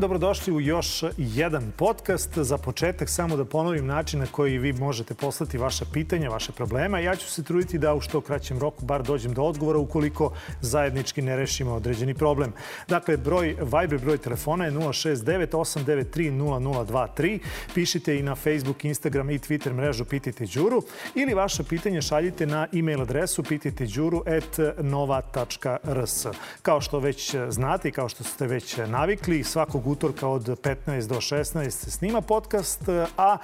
Dobrodošli u još jedan podcast. Za početak samo da ponovim način na koji vi možete poslati vaša pitanja, vaše problema. Ja ću se truditi da u što kraćem roku bar dođem do odgovora ukoliko zajednički ne rešimo određeni problem. Dakle, broj Viber broj telefona je 069 893 0023. Pišite i na Facebook, Instagram i Twitter mrežu Pitajte Đuru ili vaše pitanje šaljite na e-mail adresu pitajteđuru.nova.rs. Kao što već znate i kao što ste već navikli, svakog utorka od 15 do 16 se snima podcast, a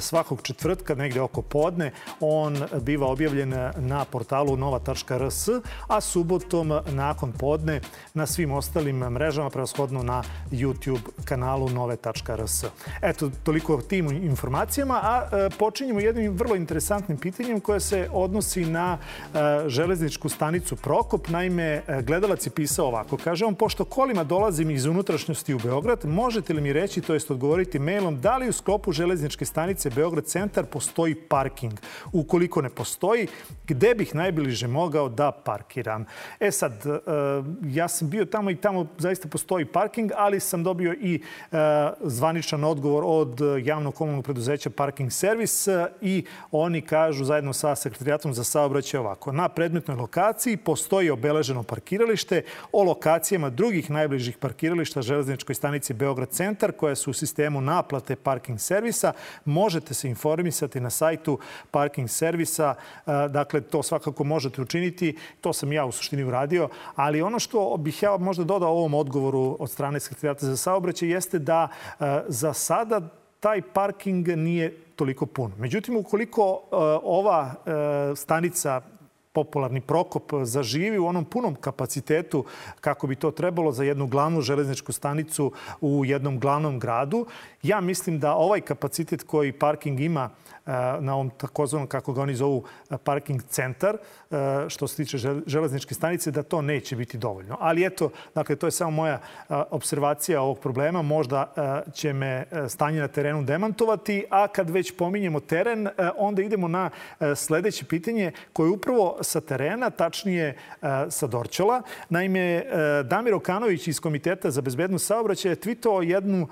svakog četvrtka, negde oko podne, on biva objavljen na portalu nova.rs, a subotom nakon podne na svim ostalim mrežama, preoshodno na YouTube kanalu nove.rs. Eto, toliko o tim informacijama, a e, počinjemo jednim vrlo interesantnim pitanjem koje se odnosi na e, železničku stanicu Prokop. Naime, e, gledalac je pisao ovako. Kaže on, pošto kolima dolazim iz unutrašnjosti u Beograd, možete li mi reći, to jest odgovoriti mailom, da li u sklopu železničke stanice Beograd centar postoji parking? Ukoliko ne postoji, gde bih najbliže mogao da parkiram? E sad, e, ja sam bio tamo i tamo zaista postoji parking, ali sam dobio i e, zvaničan odgovor od javnog komunalnog preduzeća Parking Servis i oni kažu zajedno sa sekretarijatom za saobraćaj ovako. Na predmetnoj lokaciji postoji obeleženo parkiralište o lokacijama drugih najbližih parkirališta železničkoj stanici Beograd centar koja su u sistemu naplate parking servisa. Možete se informisati na sajtu parking servisa. E, dakle, to svakako možete učiniti. To sam ja u suštini uradio. Ali ono što bih ja možda dodao ovom odgovoru od strane sekretarijata za saobraćaj jeste da e, za sada taj parking nije toliko pun. Međutim, ukoliko e, ova stanica popularni Prokop zaživi u onom punom kapacitetu kako bi to trebalo za jednu glavnu železničku stanicu u jednom glavnom gradu. Ja mislim da ovaj kapacitet koji parking ima na ovom takozvanom, kako ga oni zovu, parking centar, što se tiče železničke stanice, da to neće biti dovoljno. Ali eto, dakle, to je samo moja observacija ovog problema. Možda će me stanje na terenu demantovati, a kad već pominjemo teren, onda idemo na sledeće pitanje koje je upravo sa terena, tačnije sa Dorćola. Naime, Damir Okanović iz Komiteta za bezbednost saobraćaja je tweetovao jednu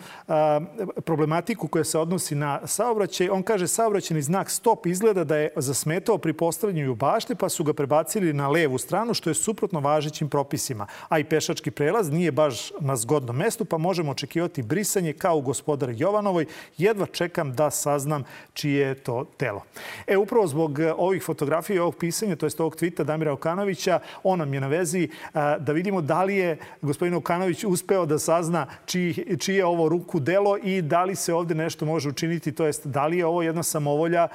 problematiku koja se odnosi na saobraćaj. On kaže, saobraćeni znak stop izgleda da je zasmetao pri postavljanju bašte, pa su ga prebacili na levu stranu, što je suprotno važećim propisima. A i pešački prelaz nije baš na zgodnom mestu, pa možemo očekivati brisanje kao u gospodar Jovanovoj. Jedva čekam da saznam čije je to telo. E, upravo zbog ovih fotografija i ovog pisanja, to je ovog tvita Damira Okanovića, on nam je na vezi da vidimo da li je gospodin Okanović uspeo da sazna čiji, čije je ovo ruku delo i da li se ovde nešto može učiniti, to jest da li je ovo jedna samo samovolja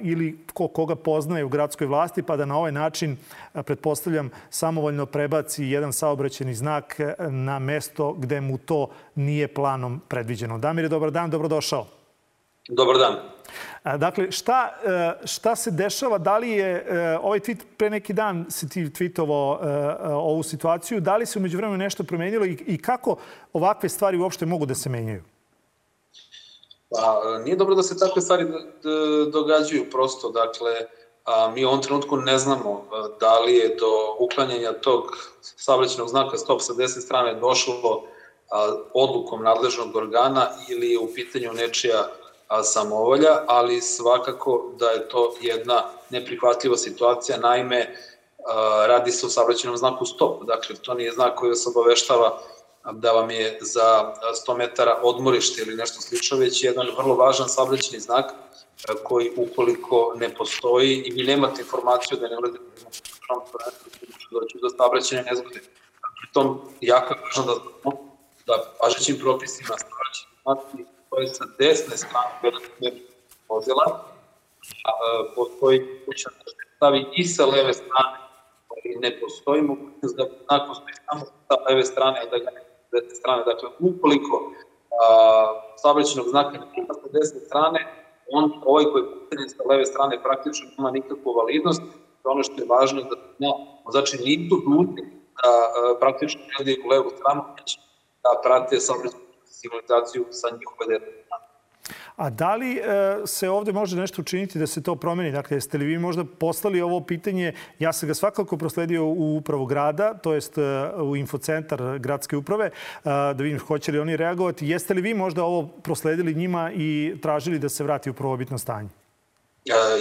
ili ko koga poznaje u gradskoj vlasti, pa da na ovaj način, pretpostavljam, samovoljno prebaci jedan saobraćeni znak na mesto gde mu to nije planom predviđeno. Damir, dobar dan, dobrodošao. Dobar dan. Dakle, šta, e, šta se dešava? Da li je e, ovaj tweet pre neki dan si ti tweetovao e, ovu situaciju? Da li se umeđu vremenu nešto promenilo i kako ovakve stvari uopšte mogu da se menjaju? Pa, nije dobro da se takve stvari događaju prosto, dakle, a, mi u ovom trenutku ne znamo da li je do uklanjanja tog saobraćenog znaka stop sa desne strane došlo odlukom nadležnog organa ili je u pitanju nečija samovolja, ali svakako da je to jedna neprihvatljiva situacija, naime, radi se o saobraćenom znaku stop, dakle, to nije znak koji vas obaveštava da vam je za 100 metara odmorište ili nešto slično, već jedan vrlo važan saobraćeni znak koji ukoliko ne postoji i vi nemate informaciju da ne uradite doći do saobraćenja nezgode. Pritom, jako je važno da da važećim propisima saobraćeni znaci stoje sa desne strane velikog vozila, a postoji kuća da se stavi i sa leve strane, ali ne postoji mogućnost da znak postoji samo sa leve strane, a da ga ne desne strane. Dakle, ukoliko saobraćenog znaka ne ima sa desne strane, on, ovaj koji je sa leve strane praktično nema nikakvu validnost. Ono što je važno da no, znači nisu dužni da praktično gledaju u levu stranu, da prate saobraćenu signalizaciju sa njihove strane. A da li e, se ovde može nešto učiniti da se to promeni? Dakle, jeste li vi možda poslali ovo pitanje? Ja sam ga svakako prosledio u upravu grada, to jest e, u infocentar gradske uprave, e, da vidim hoće li oni reagovati. Jeste li vi možda ovo prosledili njima i tražili da se vrati u prvobitno stanje?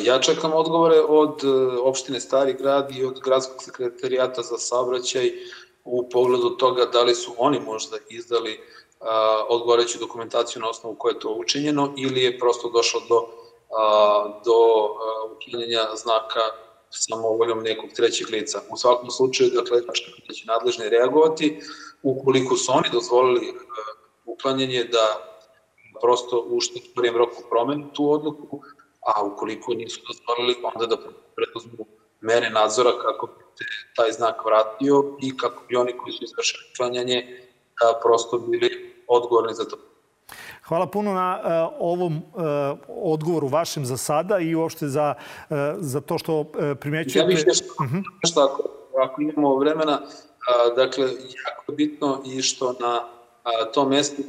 Ja čekam odgovore od opštine Stari grad i od gradskog sekretarijata za saobraćaj u pogledu toga da li su oni možda izdali uh, odgovoreću dokumentaciju na osnovu koje je to učinjeno ili je prosto došlo do, do uklanjanja znaka samo voljom nekog trećeg lica. U svakom slučaju, dakle, da će nadležni reagovati ukoliko su oni dozvolili uklanjanje da prosto u što prvijem roku promenu tu odluku, a ukoliko nisu dozvolili, onda da preduzmu mere nadzora kako bi taj znak vratio i kako bi oni koji su izvršili uklanjanje da prosto bili odgovorni za to. Hvala puno na uh, ovom uh, odgovoru vašem za sada i uopšte za, uh, za to što uh, primećujete. Ja bih nešto, uh mhm. -huh. nešto ako, ako imamo vremena, uh, dakle, jako je bitno i što na uh, tom mestu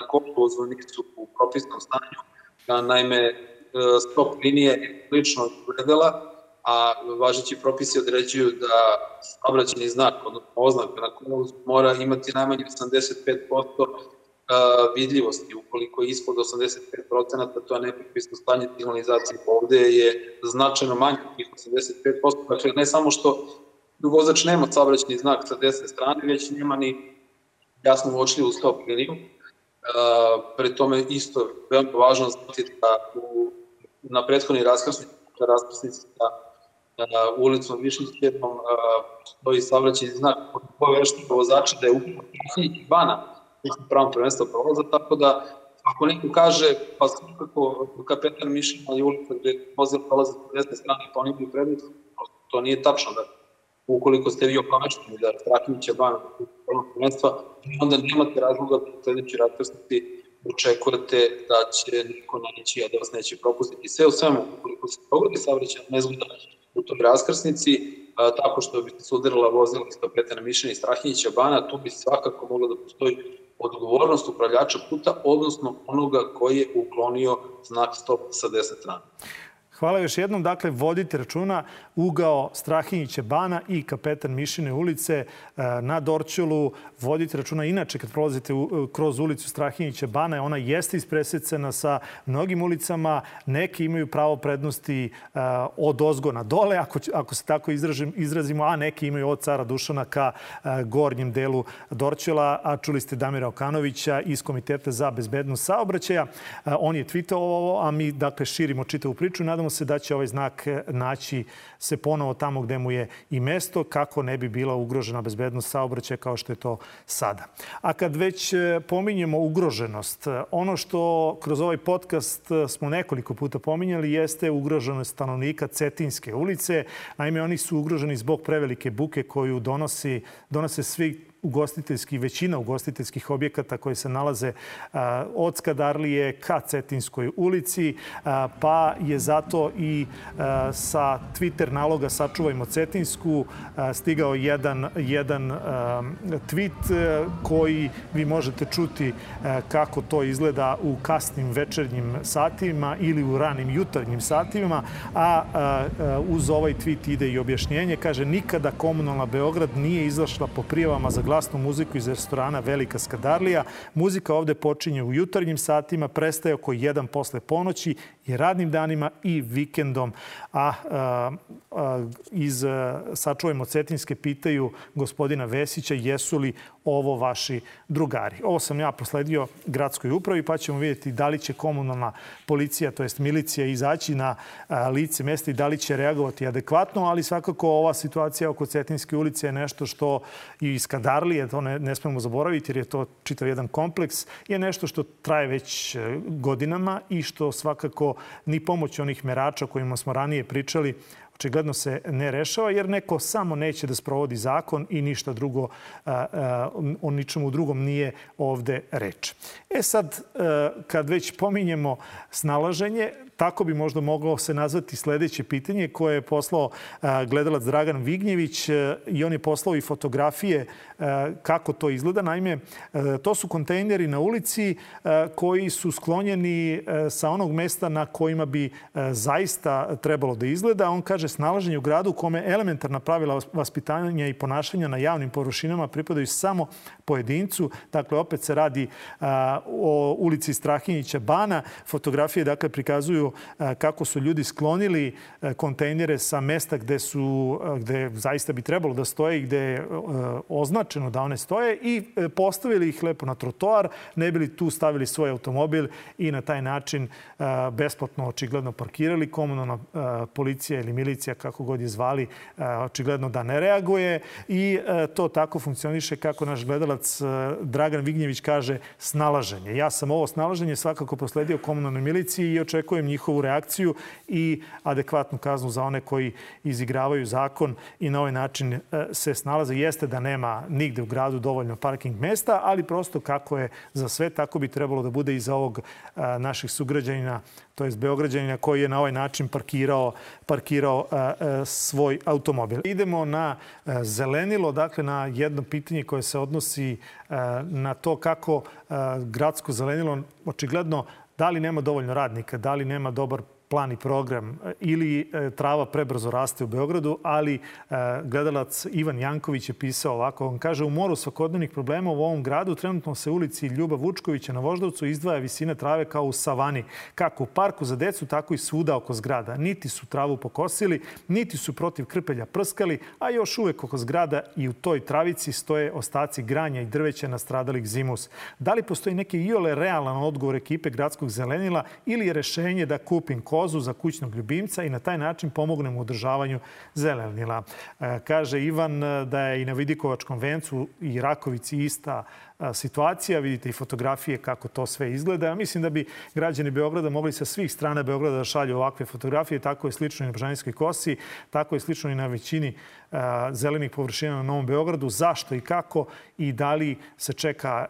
na kolovozu nisu u propisnom stanju. Uh, naime, uh, stop linije je lično izgledala, a važeći propisi određuju da saobraćeni znak, odnosno oznaka na kolovozu mora imati najmanje 85% vidljivosti. Ukoliko je ispod 85%, to je nepropisno stanje signalizacije. Ovde je značajno manje od 85%. Dakle, ne samo što vozač nema saobraćeni znak sa desne strane, već nema ni jasno uočljivu stop liniju. Pre tome isto veoma važno znati da u, na prethodni raskrsnici, raskrsnici sa ulicom Višnjićevom stoji saobraćeni znak koji vozača da je upravo bana pravom prvenstva prolaza, tako da ako neko kaže, pa svakako kapetan Mišina je ulica gde vozil prolaze s desne strane, pa oni imaju predmet, to nije tačno. Da, ukoliko ste vi opamešteni da Straković je ban prvom prvenstva, onda nemate razloga da u sledećoj ratkrsnici očekujete da će niko naći, a da vas neće propustiti. Sve u svemu, ukoliko se dogodi savrećan nezgoda u toj raskrsnici, tako što bi se udarila vozila iz kapetana Mišina i Strahinjića Bana, tu bi svakako moglo da postoji odgovornost upravljača puta, odnosno onoga koji je uklonio znak stop sa desne strane. Hvala još jednom. Dakle, vodite računa ugao Strahinjiće bana i kapetan Mišine ulice e, na Dorćolu. Vodite računa inače kad prolazite kroz ulicu Strahinjiće bana, ona jeste ispresecena sa mnogim ulicama. Neki imaju pravo prednosti e, od ozgo na dole, ako, ako se tako izražim, izrazimo, a neki imaju od cara Dušana ka e, gornjem delu Dorćola. A čuli ste Damira Okanovića iz Komiteta za bezbednost saobraćaja. On je tweetao ovo, a mi dakle širimo čitavu priču. Nadamo se da će ovaj znak naći se ponovo tamo gde mu je i mesto, kako ne bi bila ugrožena bezbednost saobraćaja kao što je to sada. A kad već e, pominjemo ugroženost, ono što kroz ovaj podcast smo nekoliko puta pominjali jeste ugroženost stanovnika Cetinske ulice. Naime, oni su ugroženi zbog prevelike buke koju donosi, donose svi ugostiteljski, većina ugostiteljskih objekata koji se nalaze od Skadarlije ka Cetinskoj ulici, pa je zato i sa Twitter naloga Sačuvajmo Cetinsku stigao jedan, jedan tweet koji vi možete čuti kako to izgleda u kasnim večernjim satima ili u ranim jutarnjim satima, a uz ovaj tweet ide i objašnjenje. Kaže, nikada komunalna Beograd nije izašla po prijavama za glasnu muziku iz restorana Velika Skadarlija. Muzika ovde počinje u jutarnjim satima, prestaje oko jedan posle ponoći i radnim danima i vikendom. A, a, a iz Sačuvajmo Cetinske pitaju gospodina Vesića jesu li ovo vaši drugari. Ovo sam ja prosledio gradskoj upravi pa ćemo vidjeti da li će komunalna policija, to jest milicija, izaći na lice mesta i da li će reagovati adekvatno, ali svakako ova situacija oko Cetinske ulice je nešto što i iz Kadarlije, to ne, ne smemo zaboraviti jer je to čitav jedan kompleks, je nešto što traje već e, godinama i što svakako ni pomoć onih merača kojima smo ranije pričali očigledno se ne rešava jer neko samo neće da sprovodi zakon i ništa drugo, o ničemu drugom nije ovde reč. E sad, kad već pominjemo snalaženje, tako bi možda moglo se nazvati sledeće pitanje koje je poslao gledalac Dragan Vignjević i on je poslao i fotografije kako to izgleda. Naime, to su kontejneri na ulici koji su sklonjeni sa onog mesta na kojima bi zaista trebalo da izgleda. On kaže snalaženje u gradu u kome elementarna pravila vaspitanja i ponašanja na javnim površinama pripadaju samo pojedincu. Dakle, opet se radi o ulici Strahinjića Bana. Fotografije dakle prikazuju kako su ljudi sklonili kontejnere sa mesta gde su gde zaista bi trebalo da stoje i gde je označeno da one stoje i e, postavili ih lepo na trotoar, ne bili tu stavili svoj automobil i na taj način besplatno očigledno parkirali. Komunalna policija ili milicija, kako god je zvali, očigledno da ne reaguje i e, to tako funkcioniše kako naš gledalac Dragan Vignjević kaže snalaženje. Ja sam ovo snalaženje svakako prosledio komunalnoj miliciji i očekujem njihovu reakciju i adekvatnu kaznu za one koji izigravaju zakon i na ovaj način e, se snalaze. Jeste da nema nigde u gradu dovoljno parking mesta, ali prosto kako je za sve, tako bi trebalo da bude i za ovog e, naših sugrađanina, to je Beograđanina koji je na ovaj način parkirao, parkirao svoj automobil. Idemo na zelenilo, dakle na jedno pitanje koje se odnosi na to kako gradsko zelenilo očigledno da li nema dovoljno radnika, da li nema dobar plan i program ili e, trava prebrzo raste u Beogradu, ali e, gledalac Ivan Janković je pisao ovako. On kaže, u moru svakodnevnih problema u ovom gradu trenutno se ulici Ljuba Vučkovića na Voždovcu izdvaja visina trave kao u savani. Kako u parku za decu, tako i svuda oko zgrada. Niti su travu pokosili, niti su protiv krpelja prskali, a još uvek oko zgrada i u toj travici stoje ostaci granja i drveća nastradalih zimus. Da li postoji neki iole realan odgovor ekipe gradskog zelenila ili je rešenje da kupim kozu kozu za kućnog ljubimca i na taj način pomognemo u održavanju zelenila. E, kaže Ivan e, da je i na Vidikovačkom vencu i Rakovici ista situacija. Vidite i fotografije kako to sve izgleda. Ja mislim da bi građani Beograda mogli sa svih strana Beograda da šalju ovakve fotografije. Tako je slično i na Bržanijskoj kosi, tako je slično i na većini zelenih površina na Novom Beogradu. Zašto i kako i da li se čeka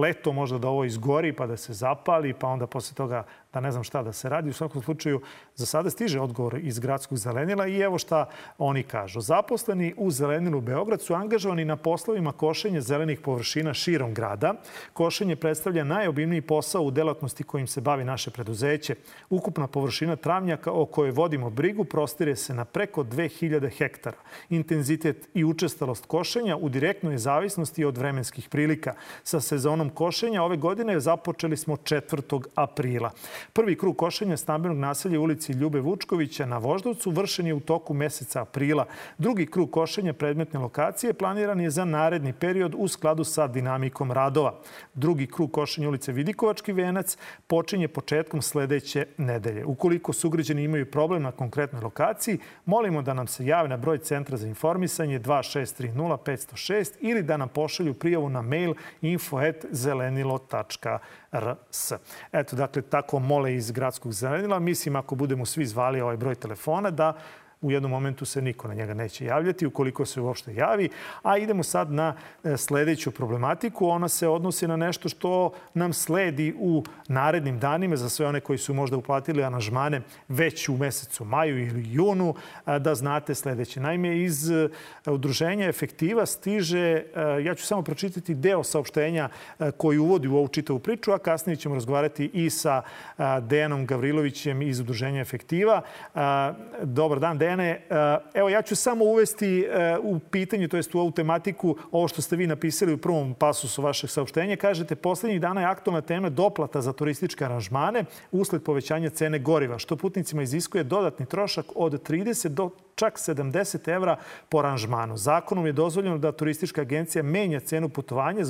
leto možda da ovo izgori pa da se zapali, pa onda posle toga da ne znam šta da se radi. U svakom slučaju, za sada stiže odgovor iz gradskog zelenila i evo šta oni kažu. Zaposleni u zelenilu Beograd su angažovani na poslovima košenja zelenih površina širom grada. Košenje predstavlja najobimniji posao u delatnosti kojim se bavi naše preduzeće. Ukupna površina travnjaka o kojoj vodimo brigu prostire se na preko 2000 hektara. Intenzitet i učestalost košenja u direktnoj zavisnosti od vremenskih prilika. Sa sezonom košenja ove godine započeli smo 4. aprila. Prvi krug košenja stambenog naselja u ulici Ljube Vučkovića na Voždovcu vršen je u toku meseca aprila. Drugi krug košenja predmetne lokacije planiran je za naredni period u skladu sa dinamikom radova. Drugi krug košenja ulice Vidikovački venac počinje početkom sledeće nedelje. Ukoliko sugrađani imaju problem na konkretnoj lokaciji, molimo da nam se jave na broj Centra za informisanje 2630 506 ili da nam pošalju prijavu na mail info.zelenilo.rs. Eto, dakle, tako mole iz gradskog zelenila. Mislim, ako budemo svi zvali ovaj broj telefona, da u jednom momentu se niko na njega neće javljati, ukoliko se uopšte javi. A idemo sad na e, sledeću problematiku. Ona se odnosi na nešto što nam sledi u narednim danima za sve one koji su možda uplatili aranžmane već u mesecu maju ili junu, da znate sledeće. Naime, iz e, udruženja Efektiva stiže, e, ja ću samo pročitati deo saopštenja koji uvodi u ovu čitavu priču, a kasnije ćemo razgovarati i sa Dejanom Gavrilovićem iz udruženja Efektiva. Dobar dan, Dejan mene. Eh, evo, ja ću samo uvesti eh, u pitanje, to jest u ovu tematiku, ovo što ste vi napisali u prvom pasusu vašeg saopštenja. Kažete, poslednjih dana je aktualna tema doplata za turističke aranžmane usled povećanja cene goriva, što putnicima iziskuje dodatni trošak od 30 do čak 70 evra po aranžmanu. Zakonom je dozvoljeno da turistička agencija menja cenu putovanja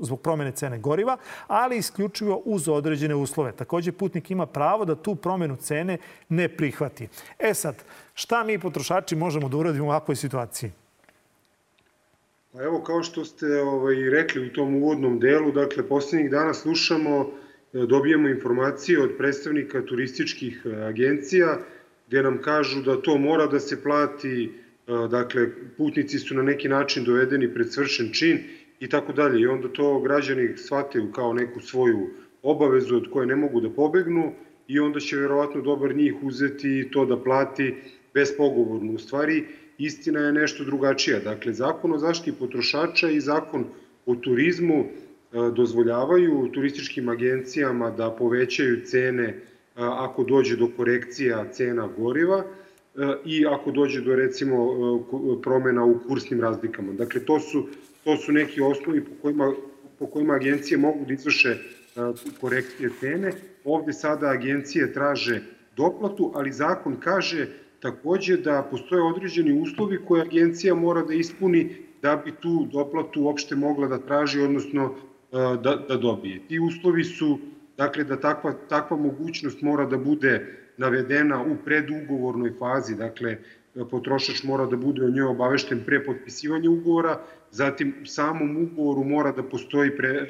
zbog promene cene goriva, ali isključivo uz određene uslove. Takođe, putnik ima pravo da tu promenu cene ne prihvati. E sad, šta mi potrošači možemo da uradimo u ovakvoj situaciji? Pa evo, kao što ste ovaj, rekli u tom uvodnom delu, dakle, poslednjih dana slušamo, e, dobijemo informacije od predstavnika turističkih e, agencija gde nam kažu da to mora da se plati, dakle, putnici su na neki način dovedeni pred svršen čin i tako dalje. I onda to građani shvataju kao neku svoju obavezu od koje ne mogu da pobegnu i onda će verovatno dobar njih uzeti to da plati bespogovorno. U stvari, istina je nešto drugačija. Dakle, zakon o zaštiti potrošača i zakon o turizmu e, dozvoljavaju turističkim agencijama da povećaju cene e, ako dođe do korekcija cena goriva e, i ako dođe do recimo promena u kursnim razlikama. Dakle, to su, to su neki osnovi po kojima, po kojima agencije mogu da izvrše korekcije cene. Ovde sada agencije traže doplatu, ali zakon kaže takođe da postoje određeni uslovi koje agencija mora da ispuni da bi tu doplatu uopšte mogla da traži, odnosno da, da dobije. Ti uslovi su, dakle, da takva, takva mogućnost mora da bude navedena u predugovornoj fazi, dakle, potrošač mora da bude o njoj obavešten pre potpisivanja ugovora, zatim u samom ugovoru mora da postoji pre,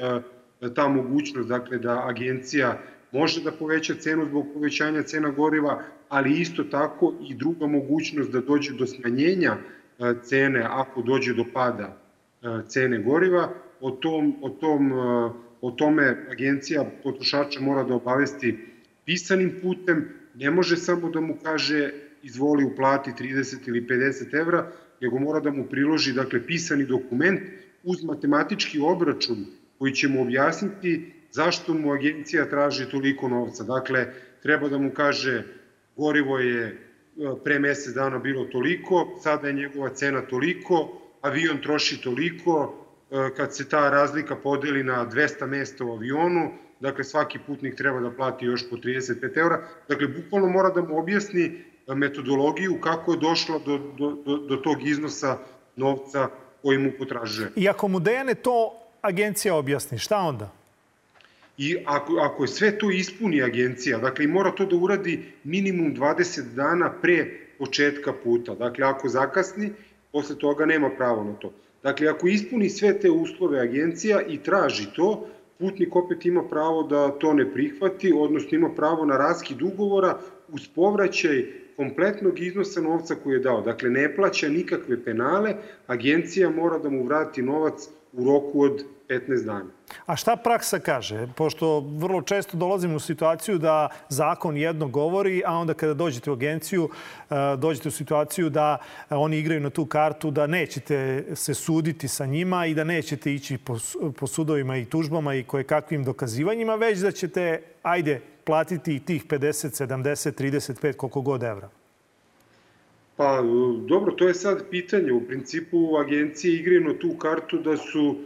ta mogućnost, dakle, da agencija može da poveća cenu zbog povećanja cena goriva, ali isto tako i druga mogućnost da dođe do smanjenja e, cene ako dođe do pada e, cene goriva. O, tom, o, tom, e, o tome agencija potrošača mora da obavesti pisanim putem, ne može samo da mu kaže izvoli uplati 30 ili 50 evra, nego mora da mu priloži dakle, pisani dokument uz matematički obračun koji će mu objasniti zašto mu agencija traži toliko novca. Dakle, treba da mu kaže gorivo je e, pre mesec dana bilo toliko, sada je njegova cena toliko, avion troši toliko, e, kad se ta razlika podeli na 200 mesta u avionu, dakle svaki putnik treba da plati još po 35 eura, dakle bukvalno mora da mu objasni e, metodologiju kako je došla do, do, do, do tog iznosa novca koji mu potražuje. I ako mu dejane to agencija objasni, šta onda? I ako, ako je sve to ispuni agencija, dakle i mora to da uradi minimum 20 dana pre početka puta. Dakle, ako zakasni, posle toga nema pravo na to. Dakle, ako ispuni sve te uslove agencija i traži to, putnik opet ima pravo da to ne prihvati, odnosno ima pravo na raskid ugovora uz povraćaj kompletnog iznosa novca koji je dao. Dakle, ne plaća nikakve penale, agencija mora da mu vrati novac u roku od 15 dana. A šta praksa kaže? Pošto vrlo često dolazimo u situaciju da zakon jedno govori, a onda kada dođete u agenciju, e, dođete u situaciju da oni igraju na tu kartu, da nećete se suditi sa njima i da nećete ići po sudovima i tužbama i koje kakvim dokazivanjima, već da ćete, ajde, platiti tih 50, 70, 35, koliko god evra. Pa, dobro, to je sad pitanje. U principu, agencije igraju na tu kartu da su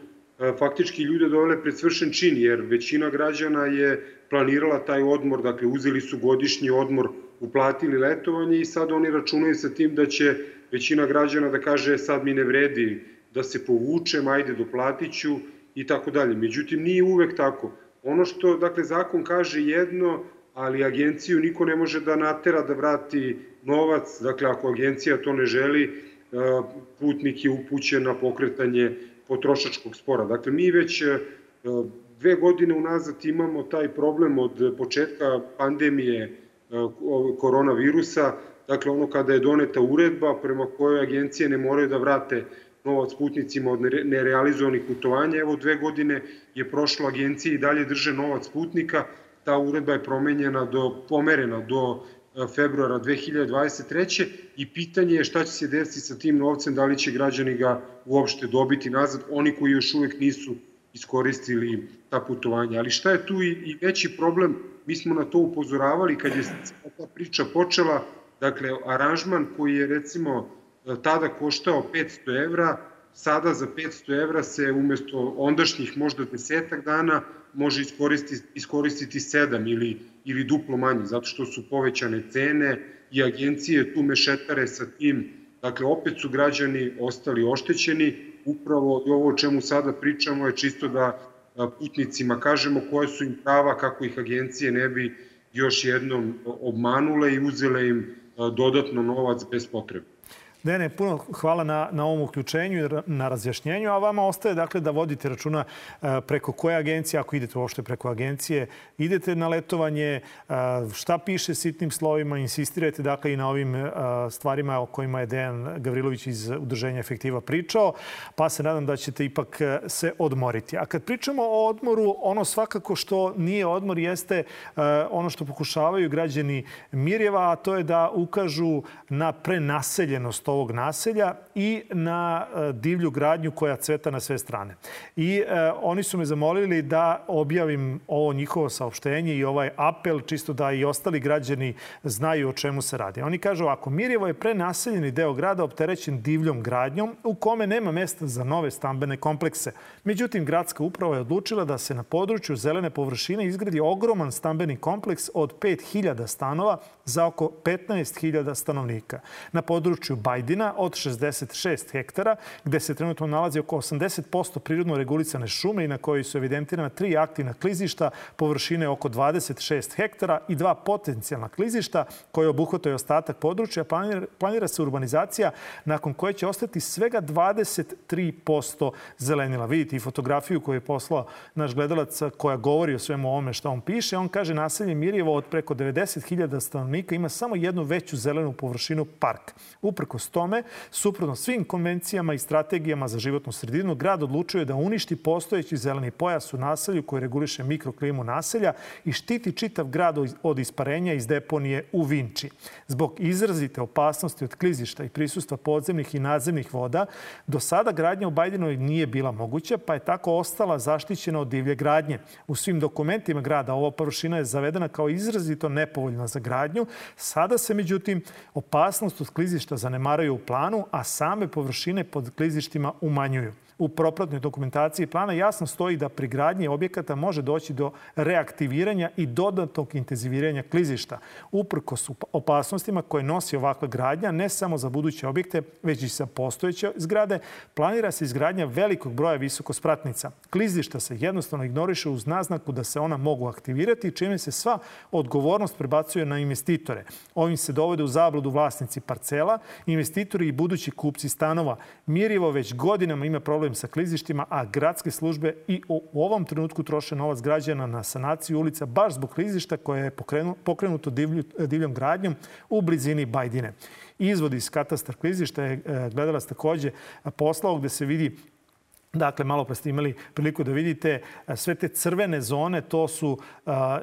E, faktički ljude dovele pred svršen čin, jer većina građana je planirala taj odmor, dakle uzeli su godišnji odmor, uplatili letovanje i sad oni računaju sa tim da će većina građana da kaže sad mi ne vredi da se povučem, ajde doplatit ću i tako dalje. Međutim, nije uvek tako. Ono što, dakle, zakon kaže jedno, ali agenciju niko ne može da natera da vrati novac, dakle, ako agencija to ne želi, e, putnik je upućen na pokretanje potrošačkog spora. Dakle, mi već e, dve godine unazad imamo taj problem od početka pandemije e, koronavirusa, dakle ono kada je doneta uredba prema kojoj agencije ne moraju da vrate novac putnicima od nerealizovanih putovanja. Evo dve godine je prošlo agencije i dalje drže novac putnika, ta uredba je promenjena do, pomerena do februara 2023. i pitanje je šta će se desiti sa tim novcem, da li će građani ga uopšte dobiti nazad, oni koji još uvek nisu iskoristili ta putovanja. Ali šta je tu i, veći problem, mi smo na to upozoravali kad je ta priča počela, dakle, aranžman koji je recimo tada koštao 500 evra, sada za 500 evra se umesto ondašnjih možda desetak dana može iskoristiti, iskoristiti 7 ili, ili duplo manje, zato što su povećane cene i agencije tu mešetare sa tim. Dakle, opet su građani ostali oštećeni. Upravo ovo o čemu sada pričamo je čisto da putnicima kažemo koje su im prava, kako ih agencije ne bi još jednom obmanule i uzele im dodatno novac bez potrebe. Dene, puno hvala na, na ovom uključenju i na razjašnjenju, a vama ostaje dakle da vodite računa e, preko koje agencije, ako idete uopšte preko agencije, idete na letovanje, e, šta piše sitnim slovima, insistirate dakle i na ovim e, stvarima o kojima je Dejan Gavrilović iz Udruženja Efektiva pričao, pa se nadam da ćete ipak se odmoriti. A kad pričamo o odmoru, ono svakako što nije odmor jeste ono što pokušavaju građani Mirjeva, a to je da ukažu na prenaseljenost ovog naselja i na e, divlju gradnju koja cveta na sve strane. I e, oni su me zamolili da objavim ovo njihovo saopštenje i ovaj apel, čisto da i ostali građani znaju o čemu se radi. Oni kažu, ako Mirjevo je prenaseljeni deo grada opterećen divljom gradnjom u kome nema mesta za nove stambene komplekse. Međutim, gradska uprava je odlučila da se na području zelene površine izgradi ogroman stambeni kompleks od 5000 stanova za oko 15.000 stanovnika. Na području Bajdina od 66 hektara, gde se trenutno nalazi oko 80% prirodno regulisane šume i na kojoj su evidentirana tri aktivna klizišta površine oko 26 hektara i dva potencijalna klizišta koje obuhvataju ostatak područja, planira, planira se urbanizacija nakon koje će ostati svega 23% zelenila. Vidite i fotografiju koju je poslao naš gledalac koja govori o svemu ovome što on piše. On kaže naselje Mirjevo od preko 90.000 stanovnika ima samo jednu veću zelenu površinu park. Uprkos tome, suprotno svim konvencijama i strategijama za životnu sredinu, grad odlučuje da uništi postojeći zeleni pojas u naselju koji reguliše mikroklimu naselja i štiti čitav grad od isparenja iz deponije u Vinči. Zbog izrazite opasnosti od klizišta i prisustva podzemnih i nadzemnih voda, do sada gradnja u Bajdinoj nije bila moguća, pa je tako ostala zaštićena od divlje gradnje. U svim dokumentima grada ova površina je zavedena kao izrazito nepovoljna za gradnju. Sada se, međutim, opasnost od klizišta zanemaraju u planu, a same površine pod klizištima umanjuju u propratnoj dokumentaciji plana jasno stoji da pri gradnji objekata može doći do reaktiviranja i dodatnog intenziviranja klizišta. Uprkos opasnostima koje nosi ovakva gradnja, ne samo za buduće objekte, već i sa postojeće zgrade, planira se izgradnja velikog broja visokospratnica. Klizišta se jednostavno ignoriše uz naznaku da se ona mogu aktivirati, čime se sva odgovornost prebacuje na investitore. Ovim se dovode u zabludu vlasnici parcela, investitori i budući kupci stanova. Mirjevo već godinama ima problem problem sa klizištima, a gradske službe i u ovom trenutku troše novac građana na sanaciju ulica baš zbog klizišta koje je pokrenuto divljom gradnjom u blizini Bajdine. Izvod iz katastar klizišta je e, gledala takođe poslao gde se vidi Dakle, malo pre ste imali priliku da vidite sve te crvene zone, to su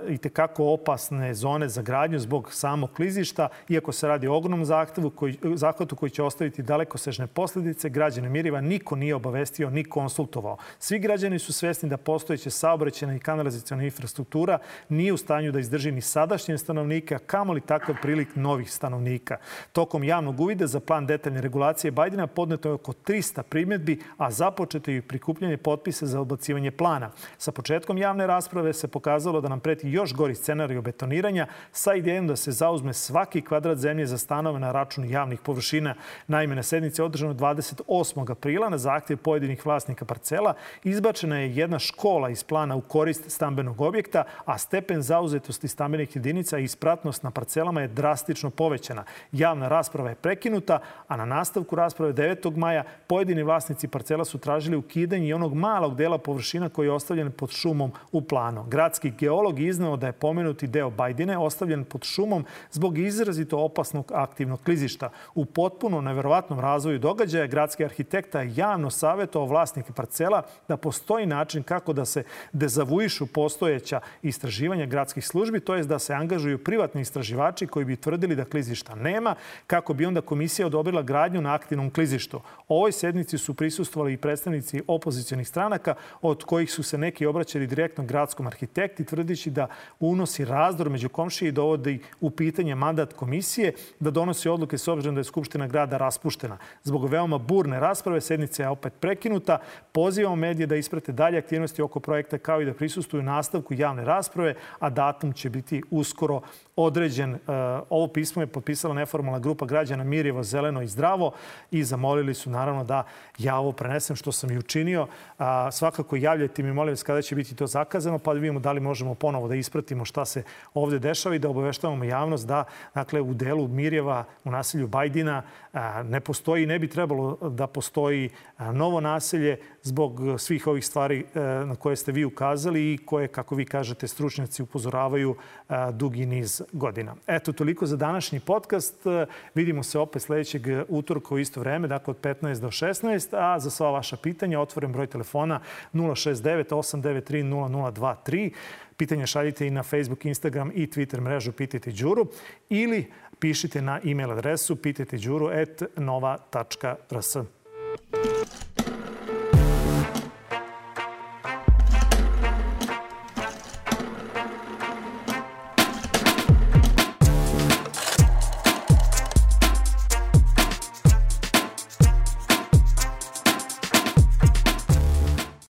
i tekako opasne zone za gradnju zbog samog klizišta. Iako se radi o ogromnom zahtevu, koji, zahvatu koji će ostaviti dalekosežne posledice, građane Miriva niko nije obavestio ni konsultovao. Svi građani su svesni da postojeće saobraćena i kanalizacijona infrastruktura nije u stanju da izdrži ni sadašnje stanovnika, kamoli takav prilik novih stanovnika. Tokom javnog uvida za plan detaljne regulacije Bajdina podneto je oko 300 primjedbi, a započeto i prikupljanje potpisa za odbacivanje plana. Sa početkom javne rasprave se pokazalo da nam preti još gori scenariju betoniranja sa idejom da se zauzme svaki kvadrat zemlje za stanove na račun javnih površina. Naime, na sednici održano 28. aprila na zahtjev pojedinih vlasnika parcela izbačena je jedna škola iz plana u korist stambenog objekta, a stepen zauzetosti stambenih jedinica i ispratnost na parcelama je drastično povećana. Javna rasprava je prekinuta, a na nastavku rasprave 9. maja pojedini vlasnici parcela su tražili ukidanje onog malog dela površina koji je ostavljen pod šumom u planu. Gradski geolog iznao da je pomenuti deo Bajdine ostavljen pod šumom zbog izrazito opasnog aktivnog klizišta. U potpuno neverovatnom razvoju događaja gradski arhitekta javno savjetovao vlasnike parcela da postoji način kako da se dezavuišu postojeća istraživanja gradskih službi, to je da se angažuju privatni istraživači koji bi tvrdili da klizišta nema, kako bi onda komisija odobrila gradnju na aktivnom klizištu. Ovoj sednici su prisustovali i predstavnici opozicijonih stranaka, od kojih su se neki obraćali direktno gradskom arhitekti, tvrdići da unosi razdor među komšije i dovodi u pitanje mandat komisije da donosi odluke s obzirom da je Skupština grada raspuštena. Zbog veoma burne rasprave sednica je opet prekinuta. Pozivamo medije da isprate dalje aktivnosti oko projekta kao i da prisustuju nastavku javne rasprave, a datum će biti uskoro određen. E, ovo pismo je potpisala neformalna grupa građana Mirjevo, Zeleno i Zdravo i zamolili su naravno da ja ovo prenesem što sam juče učinio. A, svakako javljajte mi, molim vas, kada će biti to zakazano, pa da vidimo da li možemo ponovo da ispratimo šta se ovde dešava i da obaveštavamo javnost da dakle, u delu Mirjeva, u naselju Bajdina, a, ne postoji, ne bi trebalo da postoji novo naselje zbog svih ovih stvari e, na koje ste vi ukazali i koje, kako vi kažete, stručnjaci upozoravaju dugi niz godina. Eto, toliko za današnji podcast. Vidimo se opet sledećeg utorka u isto vreme, dakle od 15 do 16, a za sva vaša pitanja otvoren broj telefona 069 893 0023. Pitanja šaljite i na Facebook, Instagram i Twitter mrežu Pitajte Đuru ili pišite na e-mail adresu pitajteđuru.nova.rs.